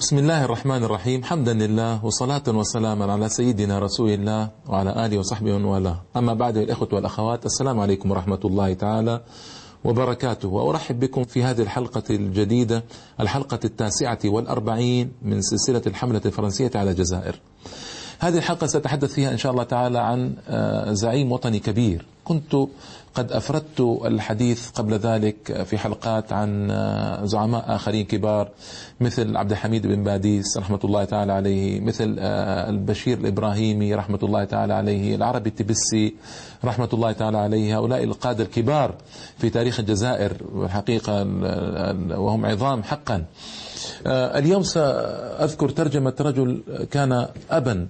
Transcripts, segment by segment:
بسم الله الرحمن الرحيم حمدا لله وصلاة وسلاما على سيدنا رسول الله وعلى آله وصحبه ومن والاه أما بعد الإخوة والأخوات السلام عليكم ورحمة الله تعالى وبركاته وأرحب بكم في هذه الحلقة الجديدة الحلقة التاسعة والأربعين من سلسلة الحملة الفرنسية على الجزائر هذه الحلقة سأتحدث فيها إن شاء الله تعالى عن زعيم وطني كبير كنت قد أفردت الحديث قبل ذلك في حلقات عن زعماء آخرين كبار مثل عبد الحميد بن باديس رحمة الله تعالى عليه مثل البشير الإبراهيمي رحمة الله تعالى عليه العربي التبسي رحمة الله تعالى عليه هؤلاء القادة الكبار في تاريخ الجزائر الحقيقة وهم عظام حقا. اليوم سأذكر ترجمة رجل كان أبا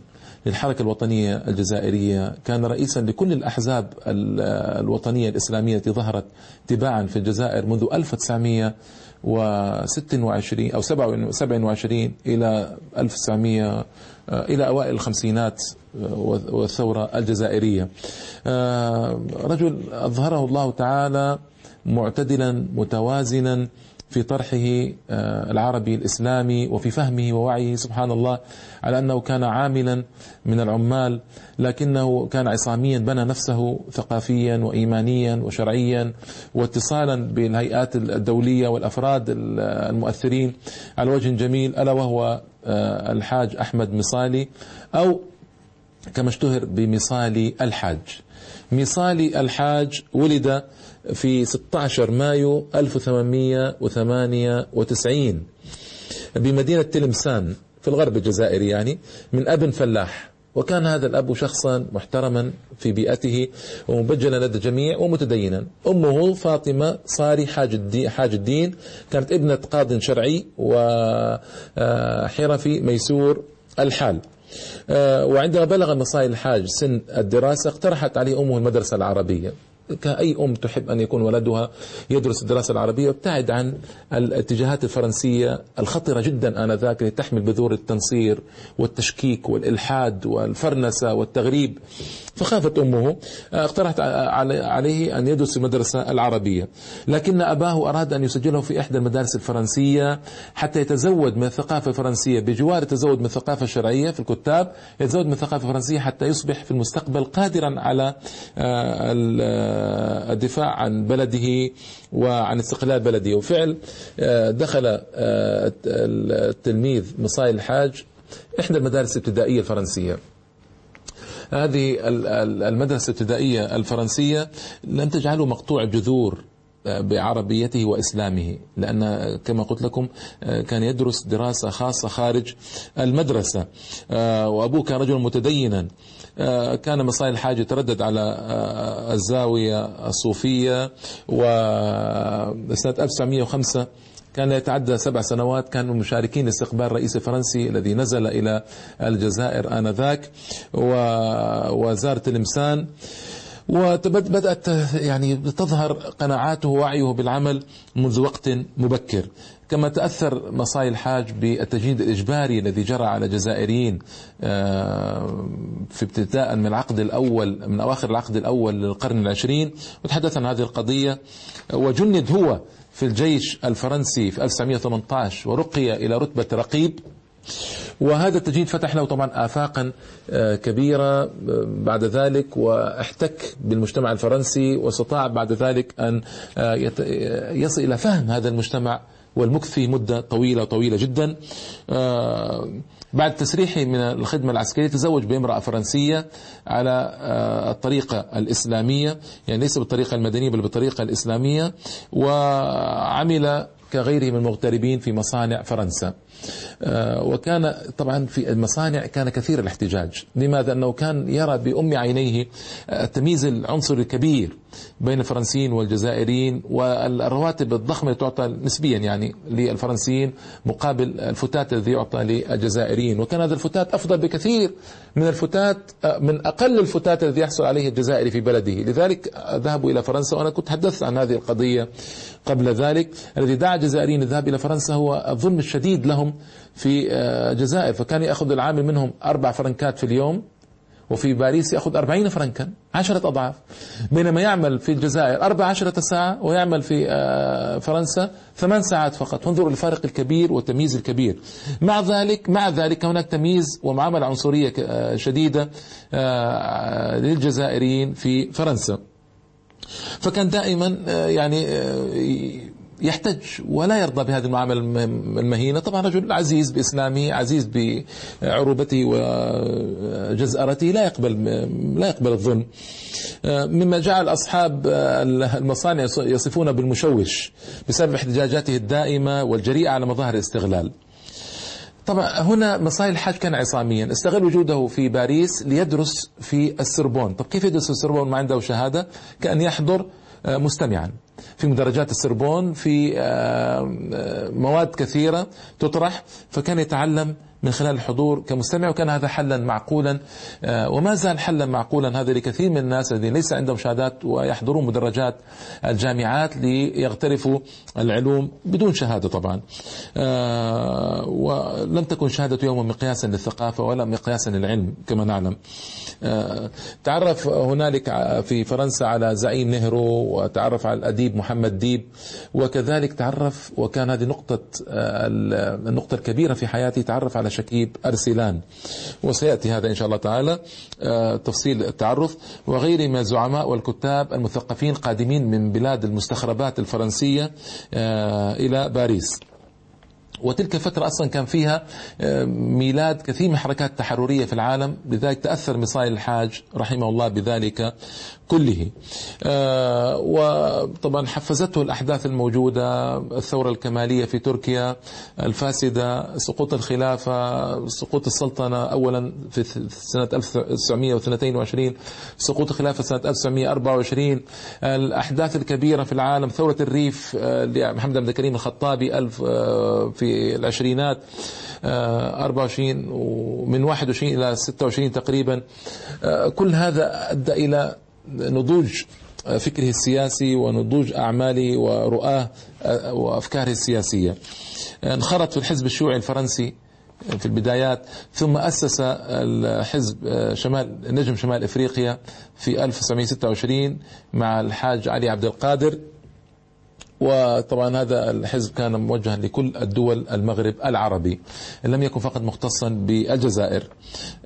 للحركة الوطنية الجزائرية. كان رئيسا لكل الأحزاب الوطنية الإسلامية التي ظهرت تباعا في الجزائر منذ 1926 أو 27 إلى 1900 إلى أوائل الخمسينات والثورة الجزائرية. رجل أظهره الله تعالى معتدلا متوازنا في طرحه العربي الإسلامي وفي فهمه ووعيه سبحان الله على أنه كان عاملا من العمال لكنه كان عصاميا بنى نفسه ثقافيا وايمانيا وشرعيا واتصالا بالهيئات الدولية والأفراد المؤثرين على وجه جميل ألا وهو الحاج أحمد مصالي أو كما اشتهر بمصالي الحاج. مصالي الحاج ولد في 16 مايو 1898 بمدينة تلمسان في الغرب الجزائري يعني من أب فلاح. وكان هذا الأب شخصا محترما في بيئته ومبجلا لدى الجميع ومتدينا. أمه فاطمة صاري حاج الدين, حاج الدين. كانت ابنة قاض شرعي وحرفي ميسور الحال. وعندما بلغ مصاي الحاج سن الدراسة اقترحت عليه أمه المدرسة العربية. كأي أم تحب أن يكون ولدها يدرس الدراسة العربية وابتعد عن الاتجاهات الفرنسية الخطرة جدا آنذاك التي تحمل بذور التنصير والتشكيك والإلحاد والفرنسة والتغريب. فخافت أمه اقترحت عليه أن يدرس المدرسة العربية. لكن أباه أراد أن يسجله في إحدى المدارس الفرنسية حتى يتزود من الثقافة الفرنسية. بجوار التزود من الثقافة الشرعية في الكتاب يتزود من الثقافة الفرنسية حتى يصبح في المستقبل قادرا على الدفاع عن بلده وعن استقلال بلده. وفعل دخل التلميذ مصاي الحاج إحدى المدارس الابتدائية الفرنسية. هذه المدرسة الابتدائية الفرنسية لم تجعله مقطوع الجذور بعربيته وإسلامه لأن كما قلت لكم كان يدرس دراسة خاصة خارج المدرسة. وأبوه كان رجلا متدينا. كان مصاي الحاج يتردد على الزاوية الصوفية وسنه 1905 كان يتعدى سبع سنوات كانوا مشاركين لاستقبال الرئيس الفرنسي الذي نزل إلى الجزائر آنذاك وزار تلمسان وبدأت يعني تظهر قناعاته ووعيه بالعمل منذ وقت مبكر. كما تأثر مصاي الحاج بالتجنيد الإجباري الذي جرى على جزائريين في ابتداء من العقد الأول من أواخر العقد الأول للقرن العشرين. وتحدث عن هذه القضية وجند هو في الجيش الفرنسي في 1918 ورقي إلى رتبة رقيب. وهذا التجنيد فتح له طبعا آفاقا كبيرة بعد ذلك واحتك بالمجتمع الفرنسي واستطاع بعد ذلك أن يصل إلى فهم هذا المجتمع. والمكث فيه مدة طويلة طويلة جدا. بعد تسريحه من الخدمة العسكرية تزوج بامرأة فرنسية على الطريقة الإسلامية يعني ليس بالطريقة المدنية بل بالطريقة الإسلامية وعمل كغيره من المغتربين في مصانع فرنسا. وكان طبعا في المصانع كان كثير الاحتجاج. لماذا؟ أنه كان يرى بأم عينيه التمييز العنصري الكبير بين الفرنسيين والجزائريين والرواتب الضخمة تعطى نسبيا يعني للفرنسيين مقابل الفتات الذي يعطى للجزائريين. وكان هذا الفتات أفضل بكثير من الفتات من أقل الفتات الذي يحصل عليه الجزائري في بلده. لذلك ذهبوا إلى فرنسا وأنا كنت تحدثت عن هذه القضية قبل ذلك. الذي دعا الجزائريين الذهاب إلى فرنسا هو الظلم الشديد لهم في الجزائر. فكان يأخذ العامل منهم أربع فرنكات في اليوم. وفي باريس يأخذ أربعين فرنكا عشرة أضعاف. بينما يعمل في الجزائر أربع عشرة ساعة ويعمل في آه، فرنسا ثمان ساعات فقط. انظروا الفارق الكبير والتمييز الكبير. مع ذلك مع ذلك هناك تمييز ومعاملة عنصرية آه، شديدة آه، للجزائريين في فرنسا. فكان دائما يعني يحتج ولا يرضى بهذه المعاملة المهينة. طبعا رجل عزيز بإسلامه عزيز بعروبته وجزأرته لا يقبل لا يقبل الظلم. مما جعل أصحاب المصانع يصفون بالمشوش بسبب احتجاجاته الدائمة والجريئة على مظاهر الاستغلال. طبعا هنا مصايل الحاج كان عصاميا. استغل وجوده في باريس ليدرس في السربون. طب كيف يدرس في السربون ما عنده شهادة؟ كأن يحضر مستمعا. في مدرجات السربون في آه، آه، مواد كثيرة تطرح فكان يتعلم من خلال الحضور كمستمع وكان هذا حلا معقولا آه، وما زال حلا معقولا هذا لكثير من الناس الذين ليس عندهم شهادات ويحضرون مدرجات الجامعات ليغترفوا العلوم بدون شهادة طبعا. آه، ولم تكن شهادة يوم مقياسا للثقافة ولا مقياسا للعلم كما نعلم. آه، تعرف هنالك في فرنسا على زعيم نهرو وتعرف على الأديب محمد ديب وكذلك تعرف وكان هذه نقطة النقطة الكبيرة في حياتي تعرف على شكيب أرسلان. وسيأتي هذا إن شاء الله تعالى آه، تفصيل التعرف. وغيره من الزعماء والكتاب المثقفين قادمين من بلاد المستخربات الفرنسية آه، إلى باريس. وتلك الفترة أصلا كان فيها آه، ميلاد كثير من الحركات التحررية في العالم لذلك تأثر مصايل الحاج رحمه الله بذلك كله. آه، وطبعا حفزته الأحداث الموجودة الثورة الكمالية في تركيا الفاسدة سقوط الخلافة سقوط السلطنة أولا في سنة 1922 سقوط الخلافة سنة 1924 الأحداث الكبيرة في العالم ثورة الريف آه، لمحمد بن كريم الخطابي ألف آه، في العشرينات 24 ومن 21 إلى 26 تقريبا. كل هذا أدى إلى نضوج فكره السياسي ونضوج أعماله ورؤاه وأفكاره السياسية. انخرط في الحزب الشيوعي الفرنسي في البدايات ثم أسس الحزب شمال نجم شمال إفريقيا في 1926 مع الحاج علي عبد القادر. وطبعا هذا الحزب كان موجها لكل الدول المغرب العربي لم يكن فقط مختصا بالجزائر.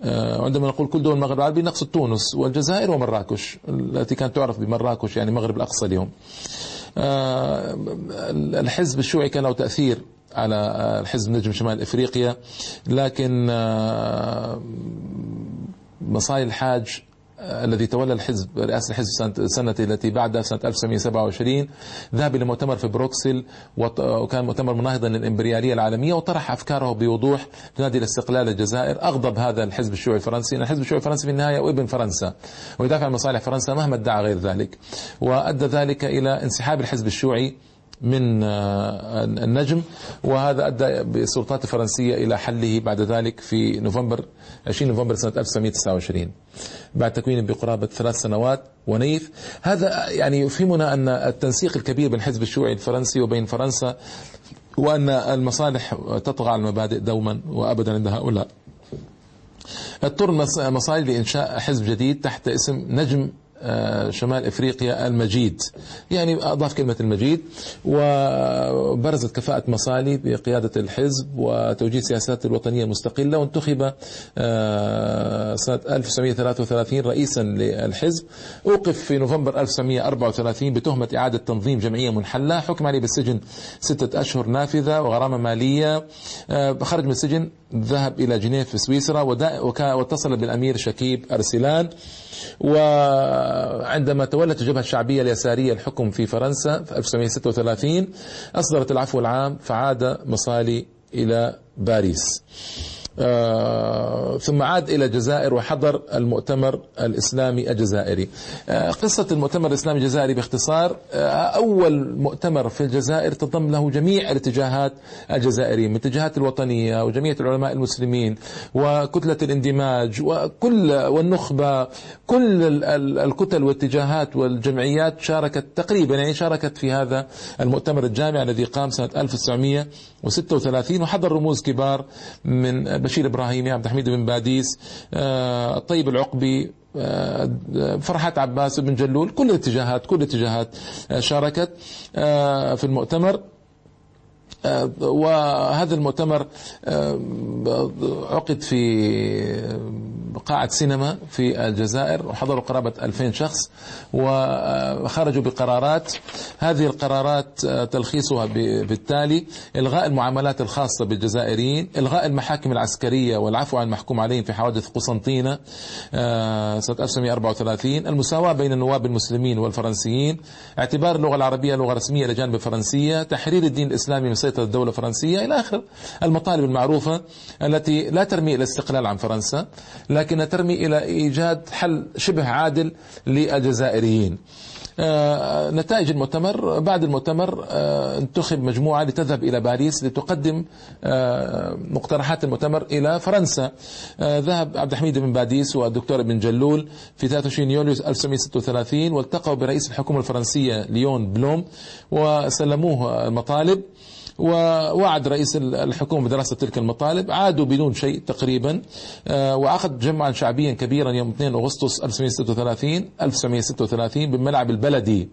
آه، عندما نقول كل دول المغرب العربي نقصد تونس والجزائر ومراكش التي كانت تعرف بمراكش يعني المغرب الأقصى اليوم. آه، الحزب الشيوعي كان له تأثير على الحزب نجم شمال إفريقيا لكن آه، مصايل الحاج الذي تولى الحزب رئاسة الحزب سنة, السنة التي بعدها سنة 1927 ذهب إلى مؤتمر في بروكسل وكان مؤتمر مناهضا للإمبريالية العالمية وطرح أفكاره بوضوح تنادي لاستقلال الجزائر. أغضب هذا الحزب الشيوعي الفرنسي أن الحزب الشيوعي الفرنسي في النهاية وابن فرنسا ويدافع عن مصالح فرنسا مهما ادعى غير ذلك وأدى ذلك إلى انسحاب الحزب الشيوعي من آه، النجم وهذا أدى بالسلطات الفرنسية إلى حله بعد ذلك في نوفمبر 20 نوفمبر سنة 1929 بعد تكوين بقرابة ثلاث سنوات ونيف. هذا يعني يفهمنا أن التنسيق الكبير بين الحزب الشيوعي الفرنسي وبين فرنسا وأن المصالح تطغى على المبادئ دوما وأبدا عند هؤلاء. اضطر مصالح لإنشاء حزب جديد تحت اسم نجم شمال إفريقيا المجيد. يعني أضاف كلمة المجيد. وبرزت كفاءة مصالي بقيادة الحزب وتوجيه سياسات الوطنية المستقلة وانتخب آه، سنة 1933 رئيسا للحزب. أوقف في نوفمبر 1934 بتهمة إعادة تنظيم جمعية منحلة. حكم عليه بالسجن ستة أشهر نافذة وغرامة مالية. آه، خرج من السجن ذهب إلى جنيف في سويسرا واتصل بالأمير شكيب أرسلان. وعندما تولت الجبهة الشعبية اليسارية الحكم في فرنسا في 1936 أصدرت العفو العام فعاد مصالي إلى باريس. ثم عاد إلى الجزائر وحضر المؤتمر الإسلامي الجزائري. آه، قصة المؤتمر الإسلامي الجزائري باختصار آه، أول مؤتمر في الجزائر تضم له جميع الاتجاهات الجزائرية من الاتجاهات الوطنية وجميع العلماء المسلمين وكتلة الاندماج وكل والنخبة كل الكتل والاتجاهات والجمعيات شاركت تقريبا يعني شاركت في هذا المؤتمر الجامعي الذي قام سنة 1900 و36 وحضر رموز كبار من بشير إبراهيمي عبد الحميد بن باديس الطيب العقبي فرحات عباس بن جلول كل الاتجاهات كل الاتجاهات شاركت في المؤتمر. وهذا المؤتمر عقد في قاعة سينما في الجزائر وحضروا قرابة 2000 شخص وخرجوا بقرارات. هذه القرارات تلخيصها بالتالي إلغاء المعاملات الخاصة بالجزائريين إلغاء المحاكم العسكرية والعفو عن المحكوم عليهم في حوادث قسنطينة سنة 1934 المساواة بين النواب المسلمين والفرنسيين اعتبار اللغة العربية لغة رسمية لجانب الفرنسية تحرير الدين الإسلامي من سيطرة الدولة الفرنسية إلى آخر. المطالب المعروفة التي لا ترمي إلى الاستقلال عن فرنسا لكنها ترمي إلى إيجاد حل شبه عادل للجزائريين. آه، نتائج المؤتمر بعد المؤتمر آه، انتخب مجموعة لتذهب إلى باريس لتقدم آه، مقترحات المؤتمر إلى فرنسا. ذهب عبد الحميد بن باديس والدكتور ابن جلول في 23 يوليو 1936 والتقوا برئيس الحكومة الفرنسية ليون بلوم وسلموه المطالب. ووعد رئيس الحكومة بدراسة تلك المطالب. عادوا بدون شيء تقريبا. آه، وعقد جمعا شعبيا كبيرا يوم 2 أغسطس 1936 1936 بالملعب البلدي.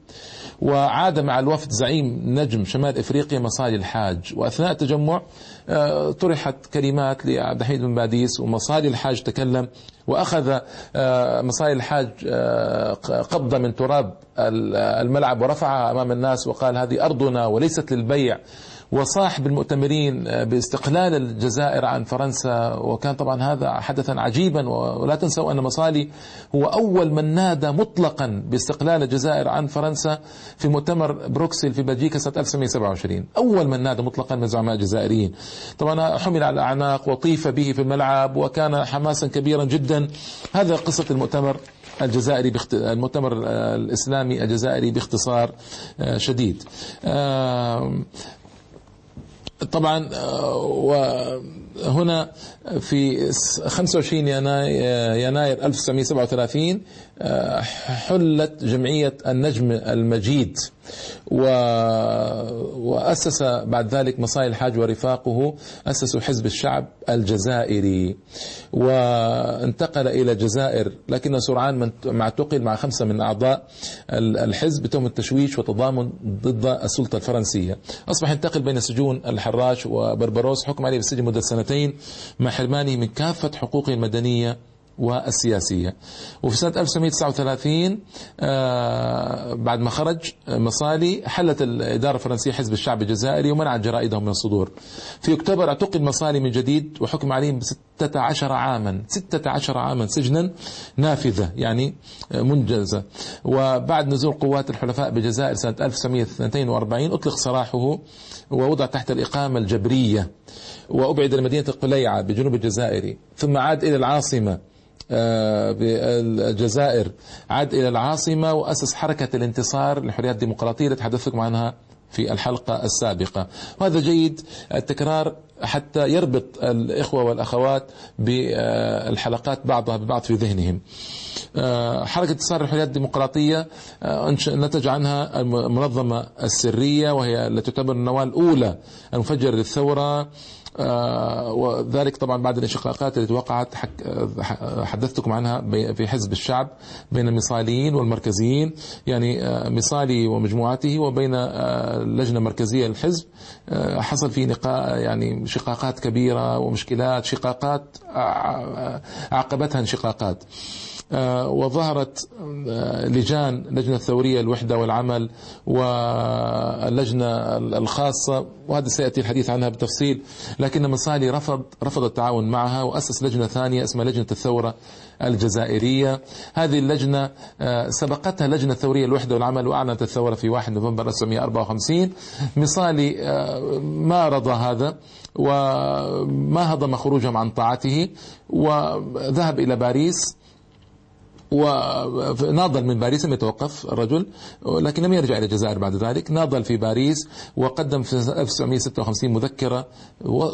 وعاد مع الوفد زعيم نجم شمال إفريقيا مصالي الحاج. وأثناء التجمع آه، طرحت كلمات لعبد الحميد بن باديس ومصالي الحاج تكلم وأخذ آه، مصالي الحاج قبضة من تراب الملعب ورفعها أمام الناس وقال هذه أرضنا وليست للبيع. وصاح بالمؤتمرين باستقلال الجزائر عن فرنسا وكان طبعا هذا حدثا عجيبا ولا تنسوا أن مصالي هو أول من نادى مطلقا باستقلال الجزائر عن فرنسا في مؤتمر بروكسل في بلجيكا سنة 1927 أول من نادى مطلقا من زعماء الجزائريين. طبعا حمل على الأعناق وطيف به في الملعب وكان حماسا كبيرا جدا. هذا قصة المؤتمر الجزائري بخت... المؤتمر الإسلامي الجزائري باختصار آه، شديد. طبعا آه، وهنا في 25 يناير, يناير 1937 آه، حلت جمعية النجم المجيد. و... وأسس بعد ذلك مصاي الحاج ورفاقه أسسوا حزب الشعب الجزائري. وانتقل إلى الجزائر لكن سرعان مع اعتقل مع خمسة من أعضاء الحزب بتهم التشويش وتضامن ضد السلطة الفرنسية. أصبح ينتقل بين سجون الحراش وبربروس حكم عليه بالسجن مدة سنتين مع حرمانه من كافة حقوقه المدنية والسياسية. وفي سنة 1939 آه، بعد ما خرج مصالي حلت الإدارة الفرنسية حزب الشعب الجزائري ومنعت جرائدهم من الصدور. في أكتوبر اعتقل مصالي من جديد وحكم عليهم ب 16 عاما 16 عاما سجنا نافذة يعني منجزة. وبعد نزول قوات الحلفاء بالجزائر سنة 1942 أطلق سراحه ووضع تحت الإقامة الجبرية. وأبعد لمدينة القليعة بجنوب الجزائر ثم عاد إلى العاصمة. آه، بالجزائر. عاد إلى العاصمة وأسس حركة الانتصار للحريات الديمقراطية التي تحدثتكم عنها في الحلقة السابقة. وهذا جيد التكرار حتى يربط الإخوة والأخوات بالحلقات بعضها ببعض في ذهنهم. آه، حركة انتصار الحريات الديمقراطية آه، نتج عنها المنظمة السرية وهي التي تعتبر النواة الأولى المفجرة للثورة. آه، وذلك طبعا بعد الانشقاقات التي وقعت آه، حدثتكم عنها في حزب الشعب بين المصاليين والمركزيين يعني آه، مصالي ومجموعته وبين اللجنة المركزية للحزب. حصل في نقاء يعني شقاقات كبيرة ومشكلات شقاقات عقبتها انشقاقات. آه، وظهرت آه، لجان لجنة الثورية الوحدة والعمل واللجنة الخاصة وهذا سيأتي الحديث عنها بتفصيل لكن مصالي رفض رفض التعاون معها وأسس لجنة ثانية اسمها لجنة الثورة الجزائرية. هذه اللجنة آه، سبقتها لجنة الثورية الوحدة والعمل وأعلنت الثورة في 1 نوفمبر 1954 مصالي ما رضى هذا وما هضم خروجهم عن طاعته وذهب إلى باريس وناضل من باريس لم يتوقف الرجل لكن لم يرجع إلى الجزائر بعد ذلك. ناضل في باريس وقدم في 1956 مذكرة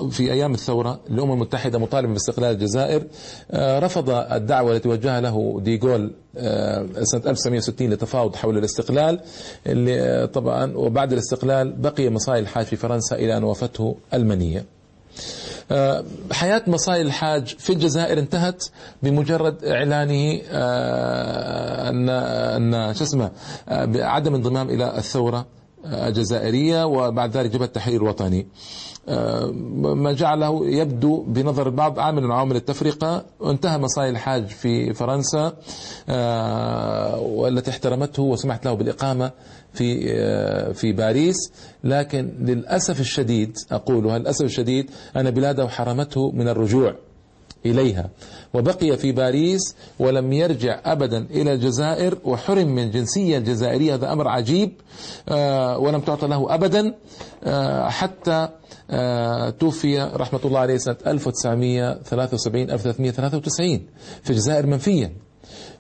في أيام الثورة للأمم المتحدة مطالبا باستقلال الجزائر. آه، رفض الدعوة التي وجهها له ديغول آه، سنة 1960 لتفاوض حول الاستقلال. اللي آه، طبعا وبعد الاستقلال بقي مصاي الحاج في فرنسا إلى أن وافته المنية حياة مصاي الحاج في الجزائر انتهت بمجرد إعلانه آه، أن أن شو اسمه آه، بعدم انضمام إلى الثورة الجزائرية وبعد ذلك جبهة التحرير الوطني. ما جعله يبدو بنظر البعض عامل من عوامل التفرقة. وانتهى مصاي الحاج في فرنسا والتي احترمته وسمحت له بالإقامة في في باريس. لكن للأسف الشديد اقولها للاسف الشديد أن بلاده حرمته من الرجوع. إليها. وبقي في باريس ولم يرجع ابدا إلى الجزائر وحرم من الجنسيه الجزائرية. هذا أمر عجيب آه، ولم تعطى له ابدا آه، حتى آه، توفي رحمة الله عليه سنة 1973 1393 في الجزائر منفيا.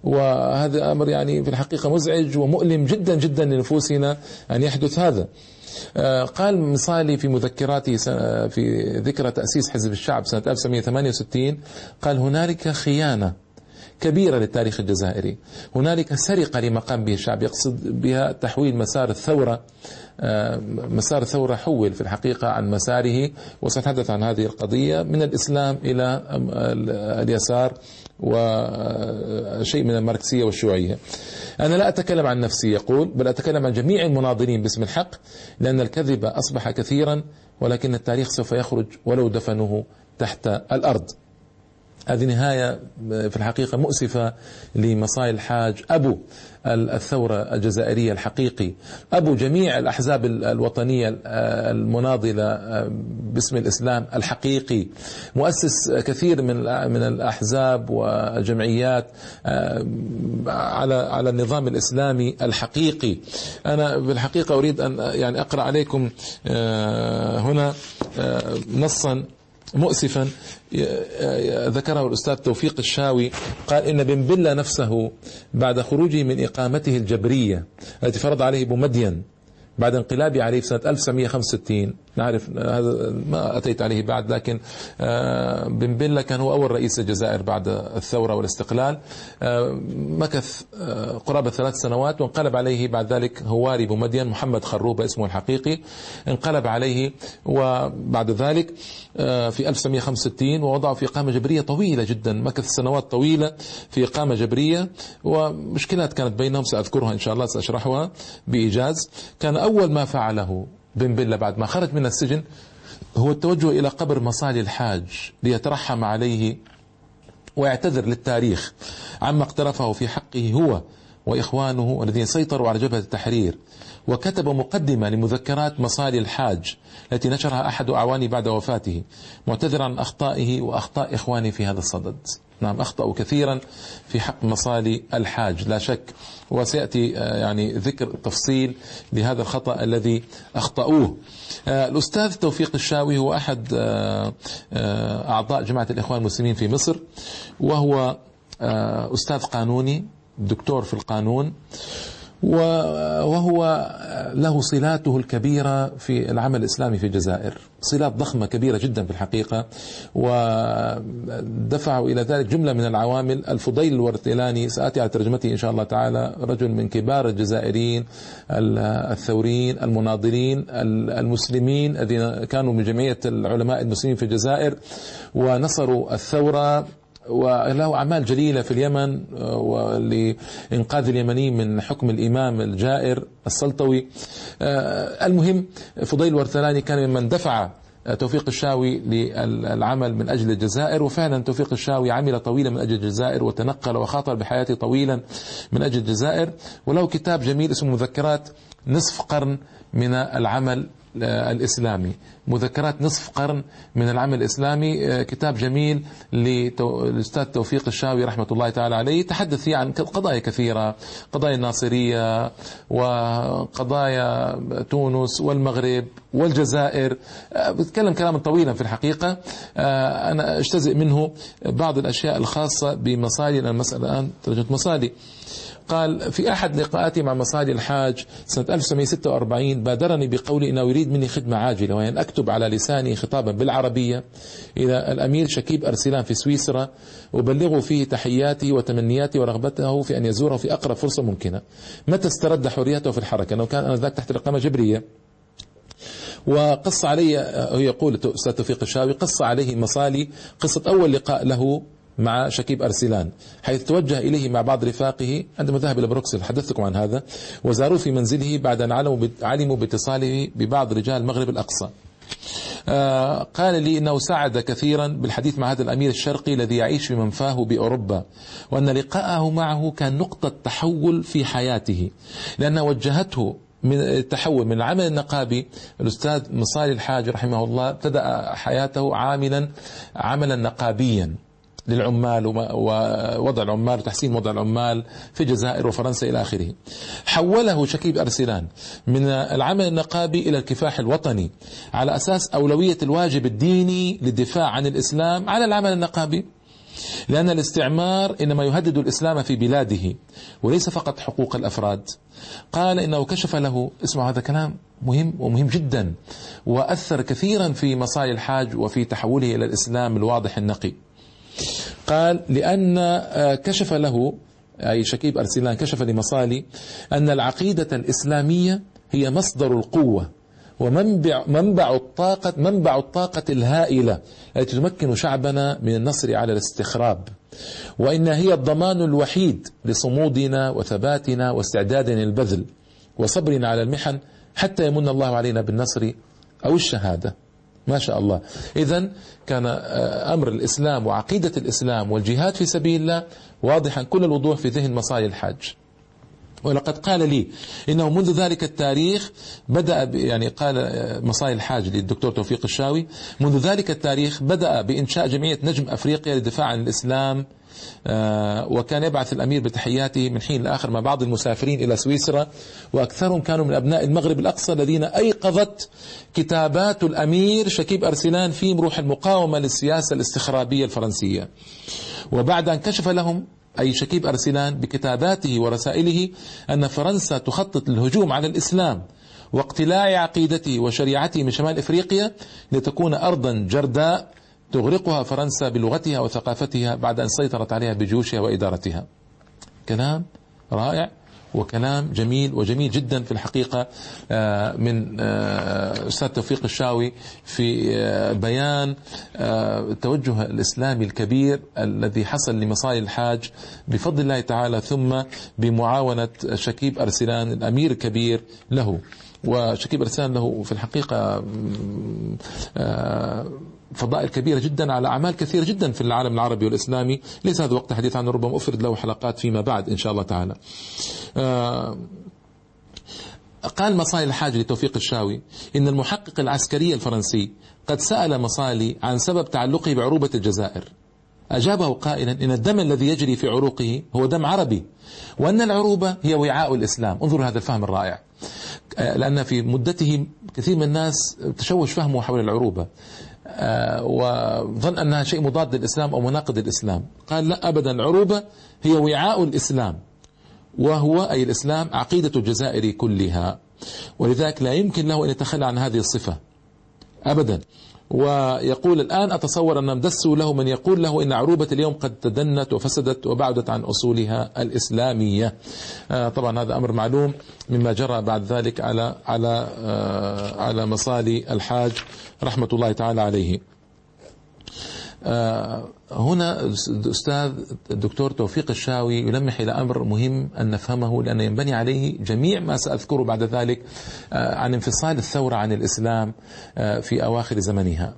وهذا أمر يعني في الحقيقة مزعج ومؤلم جدا جدا لنفوسنا أن يحدث هذا. آه، قال مصالي في مذكراته في ذكرى تأسيس حزب الشعب سنة 1968 قال هنالك خيانة كبيرة للتاريخ الجزائري. هنالك سرقة لما قام به الشعب يقصد بها تحويل مسار الثورة آه، مسار الثورة حول في الحقيقة عن مساره وسنتحدث عن هذه القضية من الإسلام إلى اليسار. وشيء من الماركسية والشيوعية. أنا لا أتكلم عن نفسي يقول بل أتكلم عن جميع المناضلين باسم الحق لأن الكذب أصبح كثيرا ولكن التاريخ سوف يخرج ولو دفنوه تحت الأرض. هذه نهاية في الحقيقة مؤسفة لمصاي الحاج أبو الثورة الجزائرية الحقيقي. أبو جميع الأحزاب الوطنية المناضلة باسم الإسلام الحقيقي. مؤسس كثير من من الأحزاب والجمعيات على على النظام الإسلامي الحقيقي. أنا بالحقيقة أريد أن يعني أقرأ عليكم هنا نصا مؤسفا ذكره الأستاذ توفيق الشاوي قال إن بن بلة نفسه بعد خروجه من إقامته الجبرية التي فرض عليه بومدين بعد انقلابه عليه في سنة 1965 نعرف هذا ما أتيت عليه بعد لكن آه، بن بلة كان هو أول رئيس الجزائر بعد الثورة والاستقلال. آه، مكث آه، قرابة ثلاث سنوات وانقلب عليه بعد ذلك هواري بومدين محمد خروبة اسمه الحقيقي. انقلب عليه وبعد ذلك في 1965 ووضعه في إقامة جبرية طويلة جدا. مكث سنوات طويلة في إقامة جبرية ومشكلات كانت بينهم سأذكرها إن شاء الله سأشرحها بإيجاز. كان أول ما فعله بن بلة بعد ما خرج من السجن هو التوجه إلى قبر مصالي الحاج ليترحم عليه ويعتذر للتاريخ عما اقترفه في حقه هو وإخوانه الذين سيطروا على جبهة التحرير وكتب مقدمة لمذكرات مصالي الحاج التي نشرها أحد أعوانه بعد وفاته معتذرا عن أخطائه وأخطاء إخوانه في هذا الصدد. نعم أخطأوا كثيرا في حق مصالي الحاج. لا شك وسيأتي آه، يعني ذكر تفصيل لهذا الخطأ الذي أخطأوه. آه، الأستاذ توفيق الشاوي هو أحد آه، أعضاء جماعة الإخوان المسلمين في مصر وهو أستاذ قانوني دكتور في القانون. وهو له صلاته الكبيرة في العمل الإسلامي في الجزائر. صلات ضخمة كبيرة جدا في الحقيقة ودفعوا إلى ذلك جملة من العوامل. الفضيل الورتيلاني سآتي على ترجمته إن شاء الله تعالى رجل من كبار الجزائريين الثوريين المناضلين المسلمين الذين كانوا من جمعية العلماء المسلمين في الجزائر ونصروا الثورة. وله أعمال جليلة في اليمن ولإنقاذ اليمنيين من حكم الإمام الجائر السلطوي. آه، المهم فضيل ورثلاني كان ممن دفع توفيق الشاوي للعمل من أجل الجزائر وفعلا توفيق الشاوي عمل طويلا من أجل الجزائر وتنقل وخاطر بحياته طويلا من أجل الجزائر. وله كتاب جميل اسمه مذكرات نصف قرن من العمل الإسلامي. مذكرات نصف قرن من العمل الإسلامي كتاب جميل للأستاذ توفيق الشاوي رحمة الله تعالى عليه. تحدث فيه عن قضايا كثيرة قضايا الناصرية وقضايا تونس والمغرب والجزائر. بتكلم كلاما طويلا في الحقيقة. أنا أجتزئ منه بعض الأشياء الخاصة بمصالي. المسألة الآن ترجمة مصالي. قال في أحد لقاءاتي مع مصالي الحاج سنة 1946 بادرني بقول إنه يريد مني خدمة عاجلة وهي أن أكتب على لساني خطابا بالعربية إلى الأمير شكيب أرسلان في سويسرا أبلغه فيه تحياتي وتمنياتي ورغبته في أن يزوره في أقرب فرصة ممكنة. متى استرد حريته في الحركة؟ أنه كان ذاك تحت الإقامة جبرية. وقص علي هو يقول أستاذ توفيق الشاوي قص عليه مصالي قصة أول لقاء له مع شكيب أرسلان حيث توجه إليه مع بعض رفاقه عندما ذهب إلى بروكسل. حدثتكم عن هذا. وزاروه في منزله بعد أن علموا باتصاله ببعض رجال المغرب الأقصى. آه قال لي إنه ساعد كثيرا بالحديث مع هذا الأمير الشرقي الذي يعيش في منفاه بأوروبا وأن لقاءه معه كان نقطة تحول في حياته لأن وجهته من التحول من العمل النقابي الأستاذ مصالي الحاج رحمه الله ابتدأ حياته عاملا عملا نقابيا. للعمال ووضع العمال وتحسين وضع العمال في الجزائر وفرنسا إلى آخره. حوله شكيب أرسلان من العمل النقابي إلى الكفاح الوطني على أساس أولوية الواجب الديني للدفاع عن الإسلام على العمل النقابي. لأن الاستعمار إنما يهدد الإسلام في بلاده وليس فقط حقوق الأفراد. قال إنه كشف له اسمع هذا كلام مهم ومهم جدا وأثر كثيرا في مصائر الحاج وفي تحوله إلى الإسلام الواضح النقي. قال لأن آه، كشف له أي شكيب أرسلان كشف لمصالي أن العقيدة الإسلامية هي مصدر القوة ومنبع منبع الطاقة منبع الطاقة الهائلة التي تمكن شعبنا من النصر على الاستخراب. وإنها هي الضمان الوحيد لصمودنا وثباتنا واستعدادنا للبذل وصبرنا على المحن حتى يمن الله علينا بالنصر أو الشهادة. ما شاء الله. إذا كان آه، أمر الإسلام وعقيدة الإسلام والجهاد في سبيل الله واضحا كل الوضوح في ذهن مصاي الحاج. ولقد قال لي إنه منذ ذلك التاريخ بدأ يعني قال آه، مصاي الحاج للدكتور توفيق الشاوي. منذ ذلك التاريخ بدأ بإنشاء جمعية نجم أفريقيا للدفاع عن الإسلام آه، وكان يبعث الأمير بتحياته من حين لآخر مع بعض المسافرين إلى سويسرا وأكثرهم كانوا من أبناء المغرب الأقصى الذين أيقظت كتابات الأمير شكيب أرسلان فيهم روح المقاومة للسياسة الاستخرابية الفرنسية. وبعد أن كشف لهم أي شكيب أرسلان بكتاباته ورسائله أن فرنسا تخطط للهجوم على الإسلام واقتلاع عقيدته وشريعته من شمال إفريقيا لتكون أرضا جرداء تغرقها فرنسا بلغتها وثقافتها بعد أن سيطرت عليها بجيوشها وإدارتها. كلام رائع. وكلام جميل وجميل جدا في الحقيقة آه، من آه، أستاذ توفيق الشاوي في آه، بيان التوجه الإسلامي الكبير الذي حصل لمصائل الحاج بفضل الله تعالى ثم بمعاونة شكيب أرسلان الأمير الكبير له. وشكيب أرسلان له في الحقيقة فضائل كبيرة جدا على أعمال كثيرة جدا في العالم العربي والإسلامي. ليس هذا وقت الحديث عنه ربما أفرد له حلقات فيما بعد إن شاء الله تعالى. آه، قال مصالي الحاج لتوفيق الشاوي إن المحقق العسكري الفرنسي قد سأل مصالي عن سبب تعلقه بعروبة الجزائر. أجابه قائلا إن الدم الذي يجري في عروقه هو دم عربي وأن العروبة هي وعاء الإسلام. انظروا هذا الفهم الرائع. آه، لأن في مدته كثير من الناس تشوش فهمه حول العروبة. وظن أنها شيء مضاد للإسلام أو مناقض للإسلام. قال لا أبدا العروبة هي وعاء الإسلام وهو أي الإسلام عقيدة الجزائر كلها. ولذلك لا يمكن له أن يتخلى عن هذه الصفة. أبدا. ويقول الآن أتصور أن دسوا له من يقول له إن عروبة اليوم قد تدنت وفسدت وبعدت عن أصولها الإسلامية. آه طبعا هذا أمر معلوم مما جرى بعد ذلك على على آه على مصالي الحاج رحمة الله تعالى عليه. آه هنا الأستاذ الدكتور توفيق الشاوي يلمح إلى أمر مهم أن نفهمه لأن ينبني عليه جميع ما سأذكره بعد ذلك آه، عن انفصال الثورة عن الإسلام آه، في أواخر زمنها.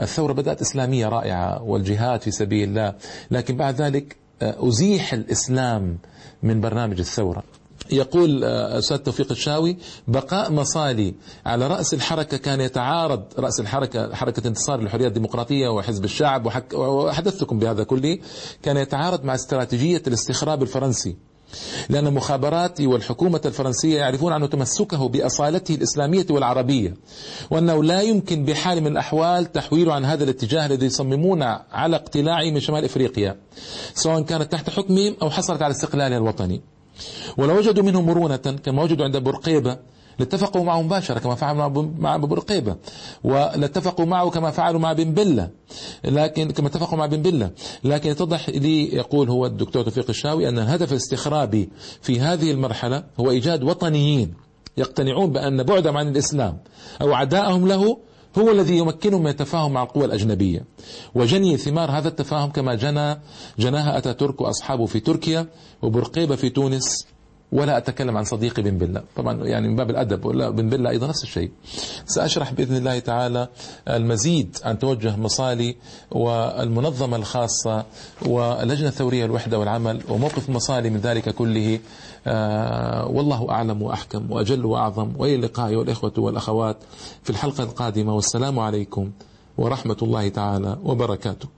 الثورة بدأت إسلامية رائعة والجهاد في سبيل الله لكن بعد ذلك آه، أزيح الإسلام من برنامج الثورة. يقول آه، أستاذ توفيق الشاوي بقاء مصالي على رأس الحركة كان يتعارض رأس الحركة حركة انتصار للحرية الديمقراطية وحزب الشعب وحدثتكم بهذا كله كان يتعارض مع استراتيجية الاستخراب الفرنسي. لأن المخابرات والحكومة الفرنسية يعرفون أنه تمسكه بأصالته الإسلامية والعربية وأنه لا يمكن بحال من الأحوال تحويله عن هذا الاتجاه الذي يصممون على اقتلاعه من شمال إفريقيا سواء كانت تحت حكمهم أو حصلت على استقلالها الوطني. ولو وجدوا منه مرونة كما وجدوا عند بورقيبة لاتفقوا معه مباشرة كما فعلوا مع برقيبة ولاتفقوا معه كما فعلوا مع بن بلة. لكن كما اتفقوا مع بن بلة. لكن يتضح لي يقول هو الدكتور توفيق الشاوي أن الهدف الاستخرابي في هذه المرحلة هو إيجاد وطنيين يقتنعون بأن بعدهم عن الإسلام أو عداءهم له هو الذي يمكنهم من التفاهم مع القوى الأجنبية. وجني ثمار هذا التفاهم كما جنى جناها أتاتورك وأصحابه في تركيا وبرقيبة في تونس ولا أتكلم عن صديقي بن بلة. طبعا يعني من باب الأدب ولا بن بلة أيضا نفس الشيء. سأشرح بإذن الله تعالى المزيد عن توجه مصالي والمنظمة الخاصة واللجنة الثورية الوحدة والعمل وموقف مصالي من ذلك كله. والله أعلم وأحكم وأجل وأعظم وإلى اللقاء والإخوة والأخوات في الحلقة القادمة والسلام عليكم ورحمة الله تعالى وبركاته.